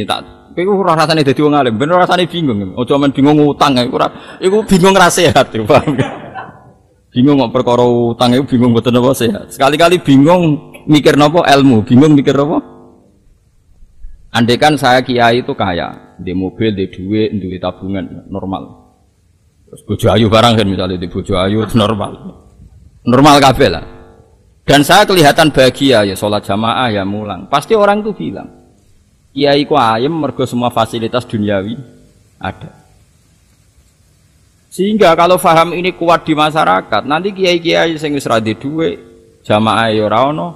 ini tak Iku ora rasane dadi wong alim, ben rasane bingung. Aja men bingung utang iku ora iku bingung ra sehat, paham Bingung kok perkara utang iku bingung mboten apa sehat. Sekali-kali bingung mikir napa ilmu, bingung mikir apa? Andai kan saya kiai itu kaya, di mobil, di duit, di tabungan normal. Terus bojo ayu barang kan misalnya di bojo ayu normal. Normal kabeh lah. Dan saya kelihatan bahagia ya sholat jamaah ya mulang. Pasti orang itu bilang, kiai ku ayem mergo semua fasilitas duniawi ada. Sehingga kalau faham ini kuat di masyarakat, nanti kiai-kiai sing wis ra duwe, jamaah ya ora ono,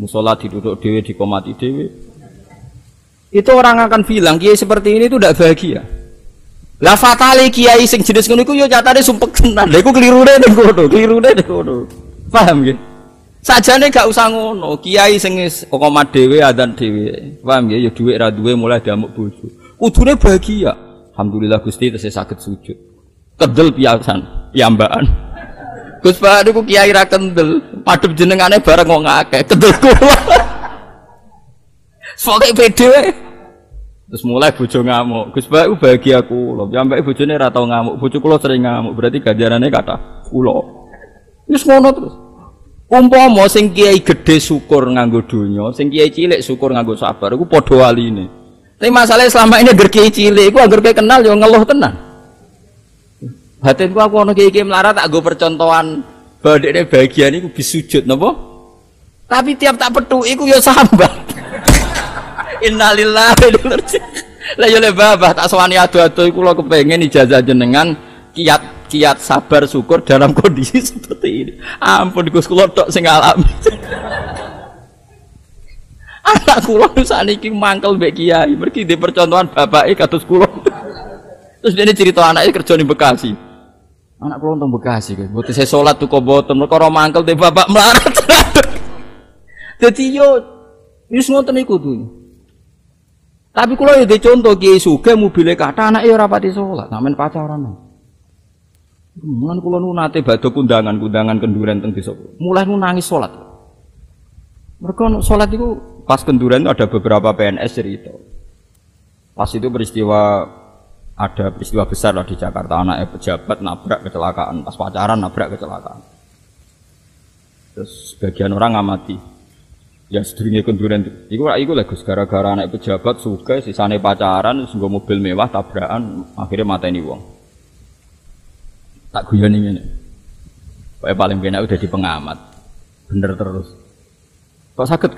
musala diduduk dhewe dikomati dhewe. Itu orang akan bilang kiai seperti ini itu tidak bahagia. Lah fatale kiai sing jenis ngono iku yo nyatane sumpek tenan. Lha iku klirune ning kono, klirune ning kono. Paham nggih? Sajane gak usah ngono, kiai sing wis koma dhewe adzan dhewe. Paham? Ya dhuwit ra duwe mulai diamuk bojo. Kudune bahagia. Alhamdulillah Gusti tesih saged sujud. Kedel piyasan, piyambakan. Gus Pak niku kiai ra kendel, padhep jenengane bareng kok ngakeh. Kedel kula. Soale pede Terus mulai bojo ngamuk. Gus Pak bahagia kula. Sampai bojone ora tau ngamuk. Bojo kula sering ngamuk. Berarti ganjarane kata kula. Wis ngono terus. Umpama sing kiai gede syukur nganggo donya, sing kiai cilik syukur nganggo sabar iku padha waline. Tapi masalahnya selama ini agar kiai cilik iku agar kenal yo ngeluh tenan. Batinku aku ana kiai-kiai melarat tak go percontohan bahwa dia bahagia niku bisujud napa? Tapi tiap tak petu iku yo sambat. Innalillahi wa Lah yo le babah tak sowani adu-adu iku kula kepengin ijazah jenengan kiat kiat sabar syukur dalam kondisi seperti ini. Ampun Gus kula tok sing alami. Anak kula saniki mangkel mbek kiai, mergi di percontohan bapake kados kula. Terus dia cerita anaknya kerja di Bekasi. Anak kula untung Bekasi kan. Buat saya sholat tuh kok boten, mereka orang mangkel di bapak melarat. Jadi yo, yus ngoten iku tuh. Tapi kalau ya contoh kiai suge mobilnya kata anak ya rapati sholat, namen pacaran. Mulan kulo nu nate badhe kundangan kundangan kenduren teng desa. Mulai nu nangis sholat. Mereka sholat itu pas kenduren itu ada beberapa PNS cerita. Pas itu peristiwa ada peristiwa besar lah di Jakarta anaknya pejabat nabrak kecelakaan pas pacaran nabrak kecelakaan. Terus sebagian orang ngamati Ya sedurunge kenduren iku iku lah gara-gara anak pejabat suka sisane pacaran sungguh mobil mewah tabrakan akhirnya mateni wong. Tak guyon ini. Pokoknya paling benar udah di pengamat. Bener terus. Kok sakit?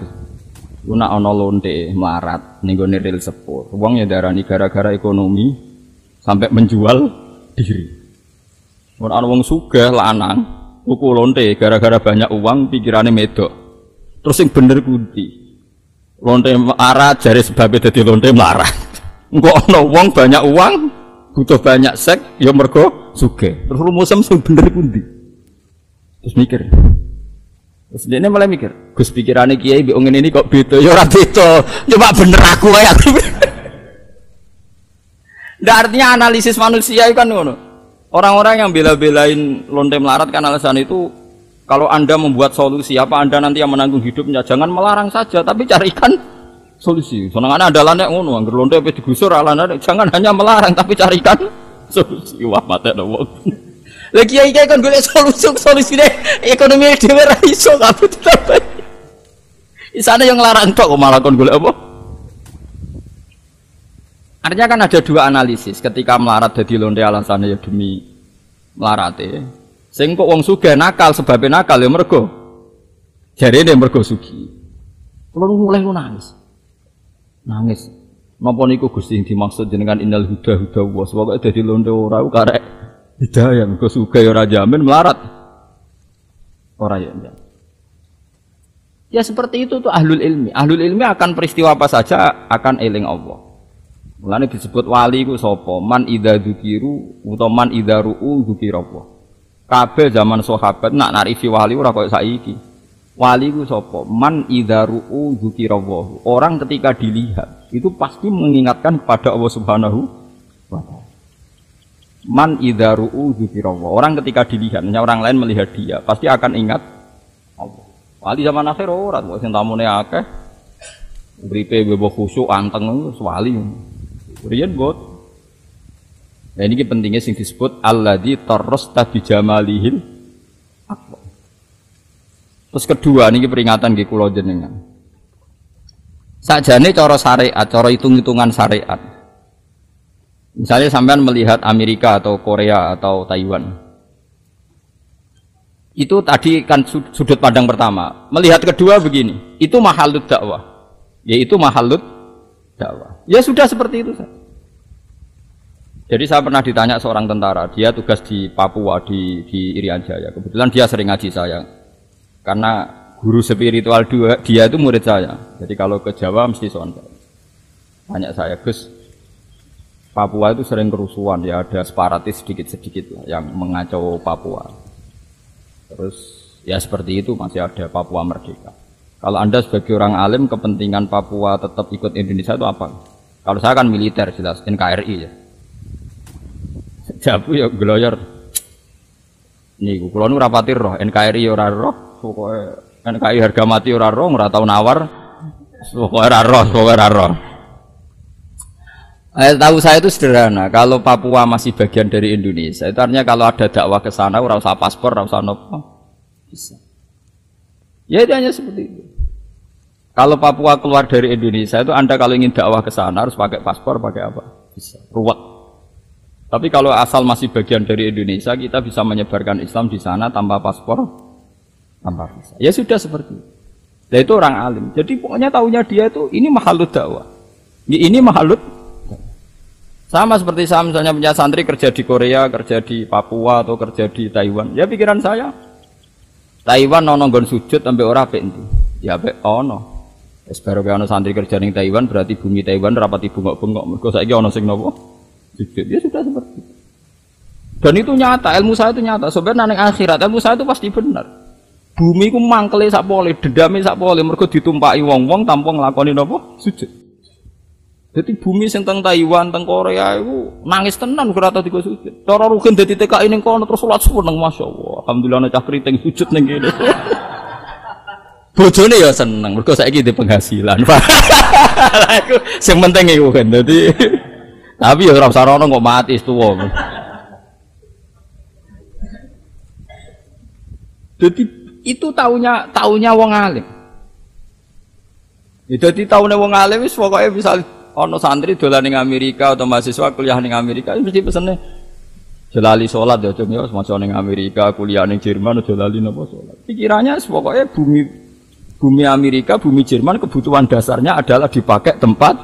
Guna ono lonte marat ning gone rel sepur. Wong ya darani gara-gara ekonomi sampai menjual diri. Ana wong sugih lanang tuku lonte gara-gara banyak uang pikirannya medok. Terus yang bener kunti. Lonte marah jari sebabnya jadi lonte marah. Enggak ono wong banyak uang, butuh banyak seks, ya mergo suge. Terus rumusem sing bener kunti. Terus mikir. Terus dia malah mikir, Gus pikirannya kiai bi ini kok beda, ya ora beda, coba bener aku aku. Nggak artinya analisis manusia itu kan ngono. Orang-orang yang bela-belain lonte melarat kan alasan itu kalau Anda membuat solusi, apa Anda nanti yang menanggung hidupnya? Jangan melarang saja, tapi carikan solusi. Senangannya ada lanek ngono, angger lonte apa digusur alana, jangan hanya melarang, tapi carikan solusi. Wah, mata ada wong. Lagi kiai kiai kan gue solusi deh ekonomi dhewe ra iso kabeh tetep. Di sana yang larang kok malah kon golek apa? Artinya kan ada dua analisis ketika melarat jadi lonte alasannya ya demi melarate Sing kok wong sugih nakal sebabnya nakal ya mergo. Jarene mergo sugi. Kulo mulai nangis. Nangis. Napa niku Gusti dimaksud jenengan innal huda huda wa pokoke dadi londo ora karek hidayah mergo sugih ya ora jamin melarat. Ora ya. Ya seperti itu tuh ahlul ilmi. Ahlul ilmi akan peristiwa apa saja akan eling Allah. Mulane disebut wali ku sapa? Man idza dzukiru utawa man idza ru'u Allah. Kabeh zaman sahabat nak narifi wali ora koyo saiki. Wali ku sapa? Man idza ru'u dzikirallahi. Orang ketika dilihat itu pasti mengingatkan kepada Allah Subhanahu wa taala. Man idza ru'u dzikirallahi. Orang ketika dilihat, orang lain melihat dia, pasti akan ingat Allah. Wali zaman akhir ora kok sing tamune akeh. Uripe bebo khusyuk anteng wali. Riyen bot. Nah ini pentingnya sing disebut alladzi tarrasta bi jamalihil Terus kedua ini peringatan di kula jenengan. Sajane cara syariat, cara hitung-hitungan syariat. Misalnya sampean melihat Amerika atau Korea atau Taiwan. Itu tadi kan sudut pandang pertama. Melihat kedua begini, itu mahalut dakwah. Yaitu mahalut dakwah. Ya sudah seperti itu. Jadi saya pernah ditanya seorang tentara, dia tugas di Papua di di Irian Jaya. Kebetulan dia sering ngaji saya, karena guru spiritual dua dia itu murid saya. Jadi kalau ke Jawa mesti soal. Tanya saya, Gus, Papua itu sering kerusuhan ya ada separatis sedikit-sedikit yang mengacau Papua. Terus ya seperti itu masih ada Papua merdeka. Kalau anda sebagai orang alim kepentingan Papua tetap ikut Indonesia itu apa? Kalau saya kan militer jelas NKRI ya. Jabu ya gloyor. Nih, kula nu rapati roh NKRI ora roh, pokoke NKRI harga mati ora roh, ora tau nawar. Pokoke ora roh, pokoke ora roh. Eh, tahu saya itu sederhana. Kalau Papua masih bagian dari Indonesia, itu artinya kalau ada dakwah ke sana, ora usah paspor, ora usah nopo, bisa. Ya itu hanya seperti itu. Kalau Papua keluar dari Indonesia itu Anda kalau ingin dakwah ke sana harus pakai paspor, pakai apa? Bisa. Ruwet. Tapi kalau asal masih bagian dari Indonesia, kita bisa menyebarkan Islam di sana tanpa paspor, tanpa visa. Ya sudah seperti itu. Nah itu orang alim. Jadi pokoknya tahunya dia itu ini mahalut dakwah. Ini mahalut. Sama seperti saya misalnya punya santri kerja di Korea, kerja di Papua atau kerja di Taiwan. Ya pikiran saya, Taiwan nono gon sujud sampai ora apik Ya apik ono. Wis baru ono santri kerja di Taiwan berarti bumi Taiwan rapati bungok-bungok. Mergo saiki ono sing nopo? sujud. Ya sudah seperti itu. Dan itu nyata, ilmu saya itu nyata. Sebenarnya nang akhirat ilmu saya itu pasti benar. Bumi ku mangkele sak pole, dendame sak pole mergo ditumpaki wong-wong tanpa nglakoni napa? Sujud. Jadi bumi sing teng Taiwan, teng Korea itu nangis tenan ora tau digo sujud. Cara rugen dadi TKI ning kono terus salat seneng masyaallah. Alhamdulillah nek cah kriting sujud ning kene. Bojone ya seneng mergo saiki di penghasilan. Lah iku sing penting iku kan. Dadi tapi ya ora usah rono kok mati tuwa. Jadi itu taunya taunya wong alim. Ya, jadi taunya wong alim wis pokoke misal ono santri dolan ning Amerika atau mahasiswa kuliah ning Amerika mesti pesene jelali sholat ya cung ya semacam ning Amerika kuliah ning Jerman aja lali napa sholat. Pikirannya pokoknya bumi bumi Amerika, bumi Jerman kebutuhan dasarnya adalah dipakai tempat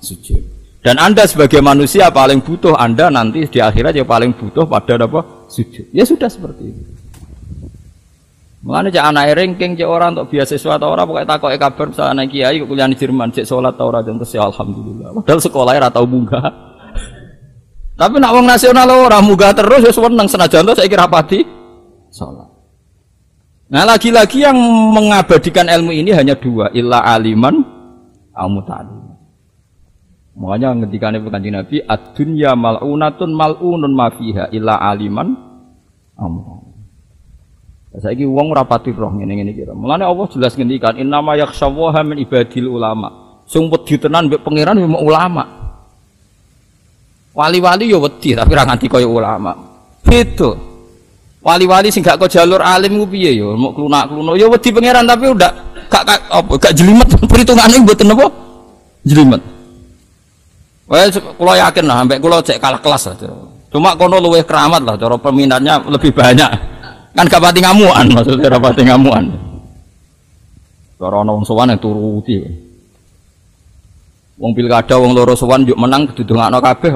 sujud. Dan Anda sebagai manusia paling butuh Anda nanti di akhirat yang paling butuh pada apa? Sujud. Ya sudah seperti itu. Mengenai cek anak ranking cek orang untuk beasiswa atau orang pokoknya takut kabar misalnya anak kiai kuliah di Jerman cek sholat atau orang terus ya alhamdulillah. Padahal sekolahnya atau munggah. Tapi nak wong nasional orang munggah terus ya seneng senajan saya kira pati sholat. Nah lagi-lagi yang mengabadikan ilmu ini hanya dua, illa aliman, amutalim. Makanya ngendikane kanjeng Nabi ad-dunya mal'unatun mal'unun ma fiha illa aliman amr. Saiki wong ora pati roh ngene-ngene kira. Mulane Allah jelas ngendikan innama yakhshawaha min ibadil ulama. Sing wedi tenan mbek pangeran yo ulama. Wali-wali yo wedi tapi ora nganti kaya ulama. Beda. Wali-wali sing gak kok jalur alim ku piye yo, mau klunak-kluno yo wedi pangeran tapi udah gak gak apa gak jelimet mboten apa? Jelimet. Wah, kalau yakin lah, sampai kalau cek kalah kelas lah. Cuma kono luwe keramat lah, cara peminatnya lebih banyak. Kan gak pati ngamuan, maksudnya gak pati ngamuan. Cara orang sowan yang turuti. Wong pilkada, wong loro sowan yuk menang didongakno kabeh.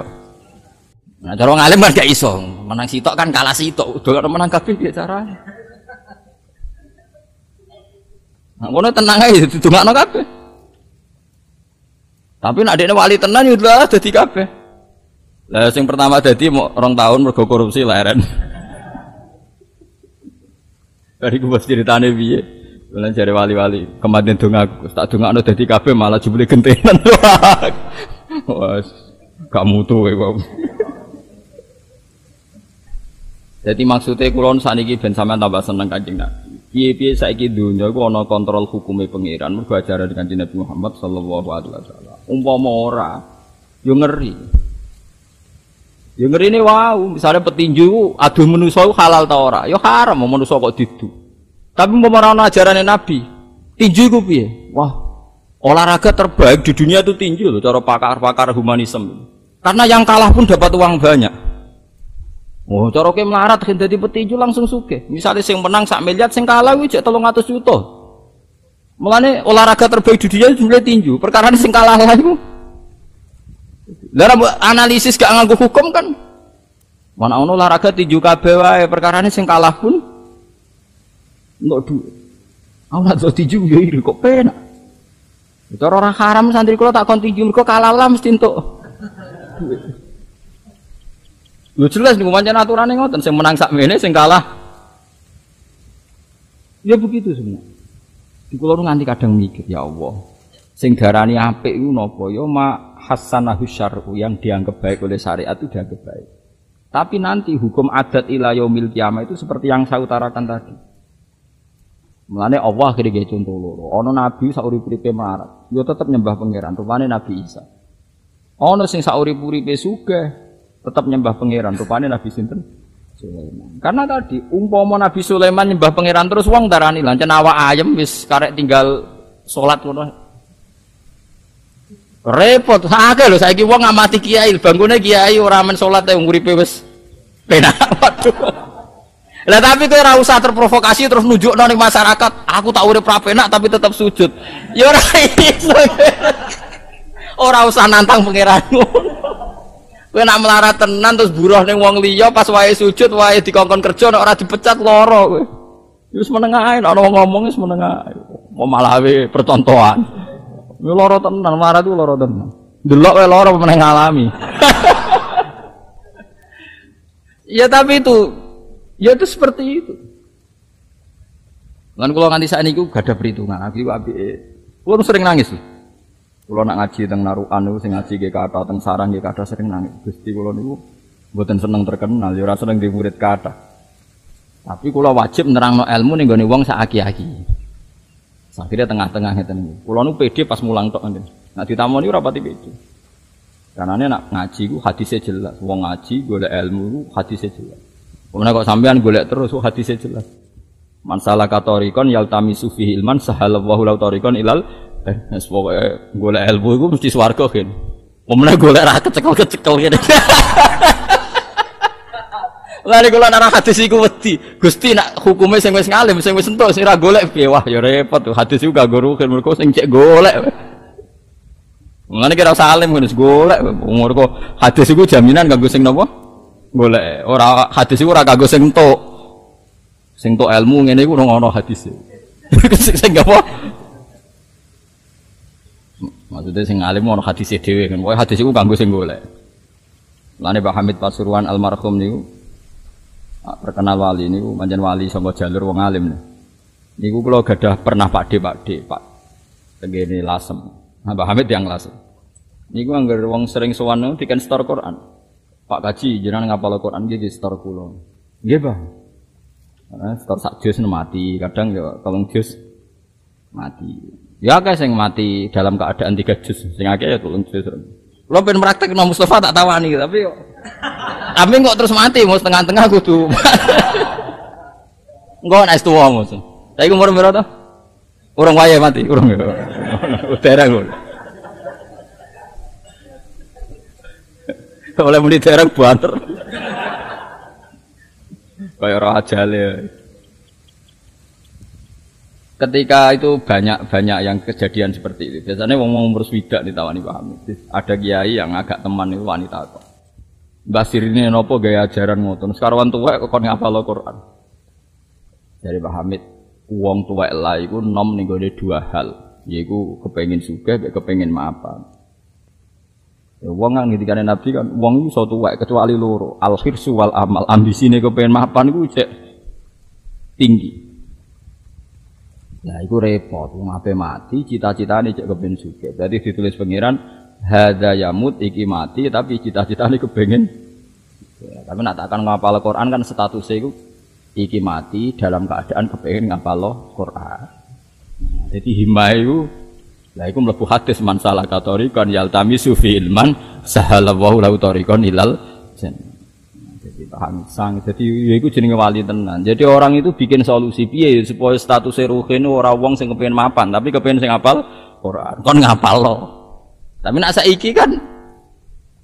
Nah, cara ngalim kan gak iso. Menang sitok kan kalah sitok. Udah menang kabeh piye carane? Nah, ngono tenang aja didongakno kabeh. Tapi nak wali tenan yo lah dadi kabeh. Lah sing pertama dadi mau rong tahun mergo korupsi leren. Dari gue ceritane piye? Bulan cari wali-wali, kemarin dong aku, tak dong aku dadi kabeh malah jebule gentenan. Wah, gak mutu kok. Jadi maksudnya kulon saniki ben sampean tambah seneng kanjeng Nabi. Piye-piye saiki dunya iku ana kontrol hukume pangeran mergo ajaran Kanjeng Nabi Muhammad sallallahu alaihi wasallam. Umpama ora yo ngeri. Ngeri ini wow, misalnya petinju adu manusa halal ta ora? Yo haram manusa kok didu. Tapi umpama ora ajarane Nabi, tinju iku piye? Wah, olahraga terbaik di dunia itu tinju loh cara pakar-pakar humanisme. Karena yang kalah pun dapat uang banyak. Oh, cara ke melarat kan petinju langsung suke. Misalnya sing menang sak miliar, sing kalah wih cek tolong atas juta. Mulane olahraga terbaik di dunia jumlah tinju. Perkara sing kalah lah itu. Dalam analisis gak nganggu hukum kan. Mana ono olahraga tinju kabeh wae perkara sing kalah pun enggak duit. Aku nak tinju yo iri kok penak. Cara orang haram santri kula tak kon mergo kalah lah mesti entuk. Lu jelas nih pancen aturannya ngoten, sing menang sak mene sing kalah. Ya begitu semua. Di kula nganti kadang mikir, ya Allah. Sing darani apik iku napa? Ya ma hasanahu syar'u yang dianggap baik oleh syariat itu dianggap baik. Tapi nanti hukum adat ila yaumil itu seperti yang saya utarakan tadi. Mulane Allah kira contoh loro. Ono nabi saurip-uripe melarat, yo tetep nyembah pangeran, rupane Nabi Isa. Ono sing saurip-uripe sugih, tetap nyembah pangeran. Rupanya Nabi Sinten Sulaiman. Karena tadi umpama Nabi Sulaiman nyembah pangeran terus wong darani lancen awak ayam wis karek tinggal salat ngono. Repot, akeh lho saiki wong ngamati kiai, bangkune kiai ora men salat e nguripe wis. Waduh. Lah tapi kowe ora usah terprovokasi terus nunjukno ning masyarakat, aku tak urip penak tapi tetap sujud. Ya ora iso. Ora usah nantang pangeranmu. Kowe nak melarat tenan terus buruh ning wong liya pas wae sujud wae dikongkon kerja nek ora dipecat lara kowe. Wis meneng ae nek ana wong ngomong wis meneng. Yo lara tenan, melarat ku lara tenan. Delok wae lara meneng ngalami. ya tapi itu ya itu seperti itu. Kan kalau nganti saat ini gak ada perhitungan. Aku abi, kulo sering nangis. Kulo nak ngaji teng narukan niku sing ngaji ge kata teng sarang ge kata sering nangis. Gusti kulo niku mboten seneng terkenal, ya ora seneng di murid kata. Tapi kulo wajib nerangno ilmu ning gone wong sak aki-aki. Akhirnya tengah-tengah ngeten niku. Kulo nu pede pas mulang tok ngene. Nak ditamoni ora pati pede. Karena nak ngaji ku hadisnya jelas. Wong ngaji golek ilmu ku hadisnya jelas. Kemudian kok sampean golek terus hadisnya jelas. Man salah katorikon yaltamisu fihi ilman sahalallahu lau torikon ilal Wes pokoke golek ilmu iku mesti swarga kan. Omne golek ra kecekel-kecekel kene. Lari kula nara hadis iku wedi. Gusti nak hukume sing wis ngalim, sing wis entuk sing ra golek piye? Wah ya repot tuh. Hadis iku gak rugen mergo sing cek golek. Mulane kira usah alim kan golek. Umur kok hadis iku jaminan kanggo sing napa? Golek. Ora hadis iku ora kanggo sing entuk. Sing entuk ilmu ngene iku ono hadis. Sing apa? Maksudnya sing alim mau hadis dhewe kan. Pokoke hadis iku kanggo sing golek. Lane Pak Hamid Pasuruan almarhum niku terkenal wali niku manjen wali sama jalur wong alim nih. Niku kula gadah pernah Pak D Pak D Pak tegene lasem. Pak Hamid yang lasem. Niku anggar wong sering sowan niku diken store Quran. Pak Kaji jenengan ngapal Quran nggih store kula. Nggih, Pak. Nah, store sak jus mati, kadang ya tolong jus mati. Ya akeh sing mati dalam keadaan tiga juz, sing akeh ya tulung juz. Lo pengen praktek no Mustafa tak tawani tapi. Tapi kok terus mati mau setengah-tengah kudu. Enggak naik tua mus. Tapi umur berapa tuh? Orang waya mati, orang. Utara gue. Oleh muni terang banter. Kayak roh ajale ketika itu banyak banyak yang kejadian seperti itu. Biasanya ngomong umur swidak ditawani paham. Ada kiai yang agak teman itu wanita kok. Basir ini nopo gaya ajaran. Sekarang tua kok kon ngapal Quran. Dari Pak Hamid, uang tua lah iku nom nih gue dua hal. Yaitu kepengen suka, kepengen maafan. Ya, wong nang ngendikane Nabi kan wong iku iso tuwek kecuali loro, al khirsu wal amal. Ambisine kepengen maafan iku cek tinggi. Nah, itu repot. Wong ape mati, cita-citane cek kepen suge. Berarti ditulis pangeran hadza yamut iki mati tapi cita-citane kepengen ya, tapi nak takkan ngapal Quran kan statusnya itu iki mati dalam keadaan kepengen ngapalo Quran. Jadi himah itu lah iku mlebu hadis man salah katorikon yaltamisu fi ilman sahalallahu lahu ilal jannah. Paham sang. Jadi ya iku jenenge wali tenan. Jadi orang itu bikin solusi piye supaya status ruhin ora wong sing kepengen mapan, tapi kepengen sing apal Quran. Kon ngapal lo. Tapi nak saiki kan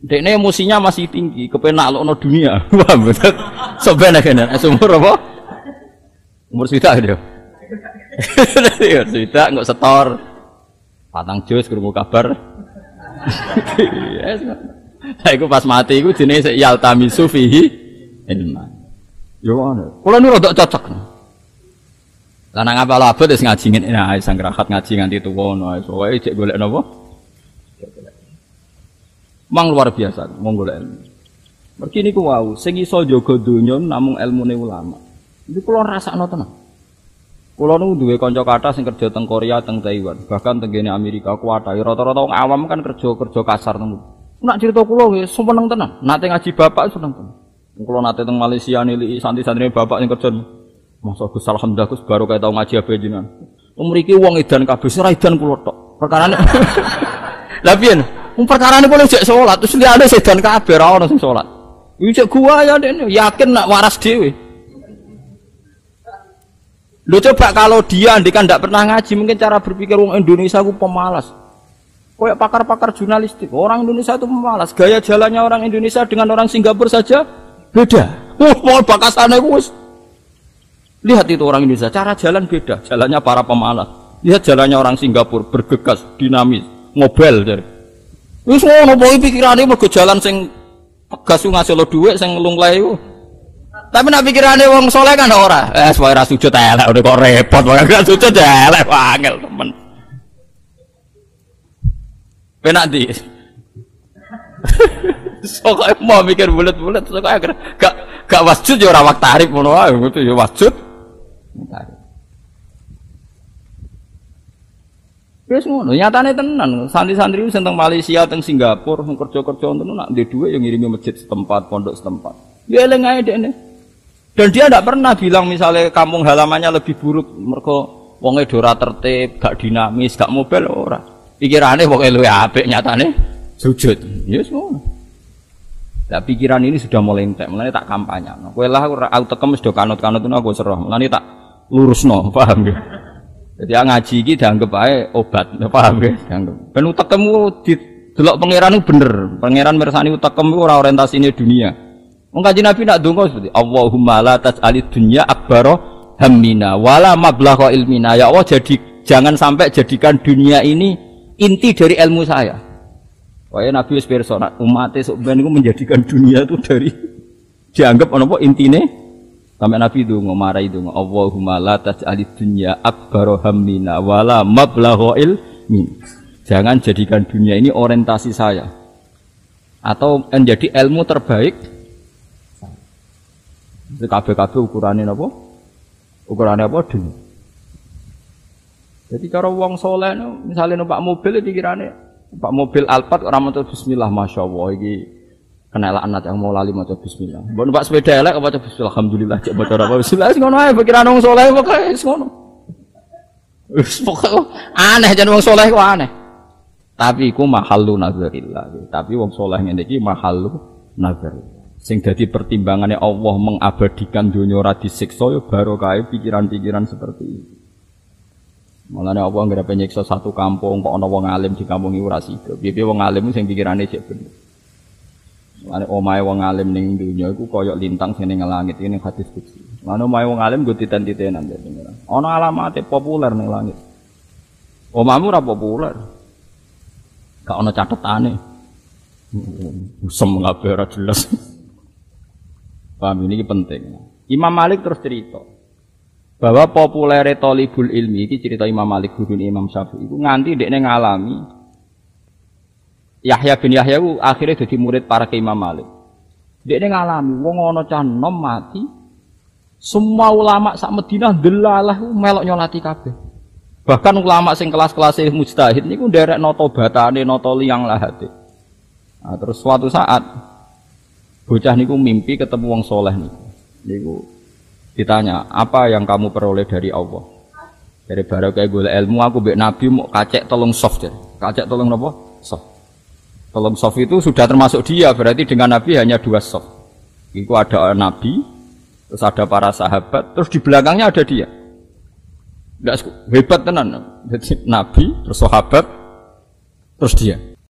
Dekne emosinya masih tinggi, kepengen naklokno dunia. Wah, betul. Soben kene, umur apa? Umur sudah dia. Umur sudah nggak setor. Patang jus krungu kabar. Yes. Saya pas mati iku jenenge yaltamisu fihi ilman. Yo ngono. Kula nu rada cocok. Lah nang apa abot wis ngaji ngene nah sang rahat ngaji nganti tuwa ngono. Pokoke cek golek napa? Mang luar biasa mong golek ilmu. Mergi niku wau sing iso jaga donya namung ilmune ulama. Iki kula rasakno tenan. Kula nu duwe kanca kathah sing kerja teng Korea, teng Taiwan, bahkan teng kene Amerika kuwatai rata-rata wong awam kan kerja-kerja kasar teng. Nak cerita kula nggih seneng tenan. Nate ngaji bapak seneng tenan. Kula nate teng Malaysia nili santri-santri bapak sing kerja. Masa Gus alhamdulillah Gus baru kayak tau ngaji apa jenengan. Mriki wong edan kabeh ora edan kula tok. Perkarane Lah piye? Wong perkarane boleh jek salat terus liyane sedan kabeh ora ono sing salat. Iki gua ya dene yakin nak waras dhewe. Lo coba kalau dia andikan tidak pernah ngaji, mungkin cara berpikir orang Indonesia itu pemalas. Kayak pakar-pakar jurnalistik, orang Indonesia itu pemalas. Gaya jalannya orang Indonesia dengan orang Singapura saja beda. Wah, mau bakasannya gus. Lihat itu orang Indonesia, cara jalan beda. Jalannya para pemalas. Lihat jalannya orang Singapura, bergegas, dinamis, mobil jadi. Wis ngono pokoke pikirane mergo jalan sing gas ngasih lo dhuwit sing lunglai tapi nak pikirane wong soleh kan ora. Eh supaya ra sujud elek udah kok repot wae ra sujud elek temen. Penak di. Sokoke mau mikir bulat-bulat sokoke agar gak gak wasjud ya ora wak tarif ngono wae ngono ya wasjud. Wis ngono, nyatane tenan. Santri-santri sing teng Malaysia, teng Singapura, sing kerja-kerja ngono nak ndek dhuwit yang ngirimi masjid setempat, pondok setempat. Ya eling ae dekne. Dan dia tidak pernah bilang misalnya kampung halamannya lebih buruk mereka wong dora tertib, gak dinamis, gak mobil ora. Pikirannya pokoknya lu apik nyatane sujud. Ya yes, semua. Nah, pikiran ini sudah mulai entek, mulai tak kampanye. No. Kue lah aku tekem sudah kanut-kanut itu aku serah, mulai tak lurus no, paham ya? Jadi ngaji ini dianggap aja obat, paham ya? Dianggap. Ben utekemu di delok pangeran bener, pangeran mersani utekemu ora orientasinya dunia. Wong Nabi nak donga seperti Allahumma la tas'alid dunya akbaro hammina wala mablagha ilmina. Ya Allah jadi jangan sampai jadikan dunia ini inti dari ilmu saya. Pokoknya Nabi wis pirsa umat sok ben menjadikan dunia itu dari dianggap apa intine sampai Nabi itu ngomarai itu Allahumma la tas'alid dunya akbaro hammina wala mablagha ilmin. Jangan jadikan dunia ini orientasi saya atau menjadi ilmu terbaik itu kabeh-kabeh ukurannya apa? Ukurannya apa? Dunia. Jadi kalau uang soleh, misalnya numpak mobil, pikirannya numpak mobil Alphard orang mau Bismillah, masya Allah, ini kena anak yang mau lali mau Bismillah. Buat numpak sepeda elek, baca Bismillah, Alhamdulillah, cek baca apa Bismillah, sih ngono aja, pikiran uang soleh, pokoknya ngono. Pokoknya aneh, jadi uang soleh kok aneh. Tapi ku mahalu nazarillah. Tapi uang soleh ini mahalu nazarillah sing dadi pertimbangannya Allah mengabadikan dunia ora disiksa ya barokah pikiran-pikiran seperti itu. Mulane Allah nggak penyiksa satu kampung kok ana wong alim di kampung iku ora sida. Piye wong alim sing pikirane cek bener. Mulane omahe wong alim ning dunia iku koyok lintang sing ning langit ini hadis kutsi. Mulane omahe wong alim nggo titen-titenan dadi Ana alamate populer ning langit. Omamu ora populer. Gak ana catetane. Usem kabeh ora jelas. Paham ini penting. Imam Malik terus cerita bahwa populer tolibul ilmi ini cerita Imam Malik guru Imam Syafi'i itu nganti dia ngalami Yahya bin Yahya itu akhirnya jadi murid para ke Imam Malik. Dia ngalami wong ana cah nom mati semua ulama sak Madinah delalah melok nyolati kabeh. Bahkan ulama sing kelas-kelas mujtahid niku nderek noto batane noto liang lahate. Nah, terus suatu saat Bocah niku mimpi ketemu wong soleh niku. Niku Ditanya, apa yang kamu peroleh dari Allah? Dari baru kayak gue ilmu aku bek nabi mau kacek tolong soft jadi. Kacek tolong apa? Soft. Tolong soft itu sudah termasuk dia, berarti dengan nabi hanya dua soft. Itu ada nabi, terus ada para sahabat, terus di belakangnya ada dia. Nggak hebat tenan. Nabi, terus sahabat, terus dia.